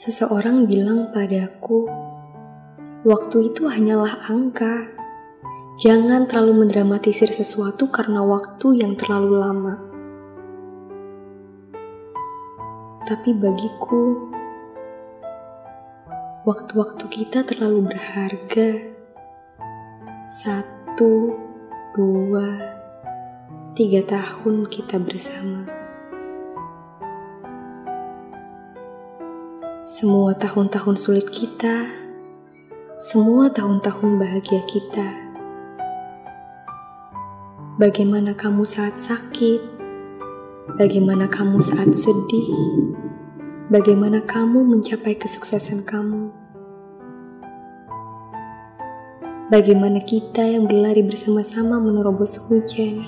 Seseorang bilang padaku, waktu itu hanyalah angka. Jangan terlalu mendramatisir sesuatu karena waktu yang terlalu lama. Tapi bagiku, waktu-waktu kita terlalu berharga. Satu, dua, tiga tahun kita bersama. Semua tahun-tahun sulit kita, semua tahun-tahun bahagia kita. Bagaimana kamu saat sakit? Bagaimana kamu saat sedih? Bagaimana kamu mencapai kesuksesan kamu? Bagaimana kita yang berlari bersama-sama menerobos hujan?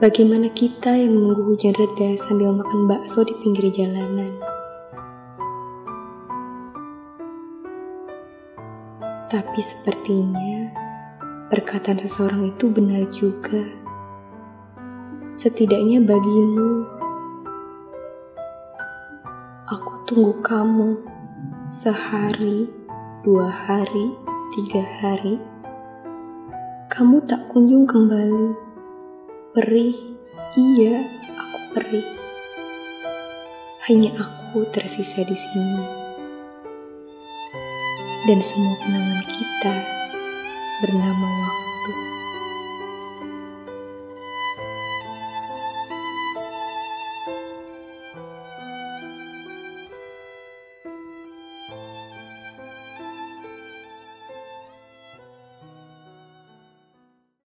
Bagaimana kita yang menunggu hujan reda sambil makan bakso di pinggir jalanan? Tapi sepertinya perkataan seseorang itu benar juga. Setidaknya bagimu, aku tunggu kamu sehari, dua hari, tiga hari. Kamu tak kunjung kembali. Perih, iya, aku perih. Hanya aku tersisa di sini dan semua kenangan kita bernama waktu.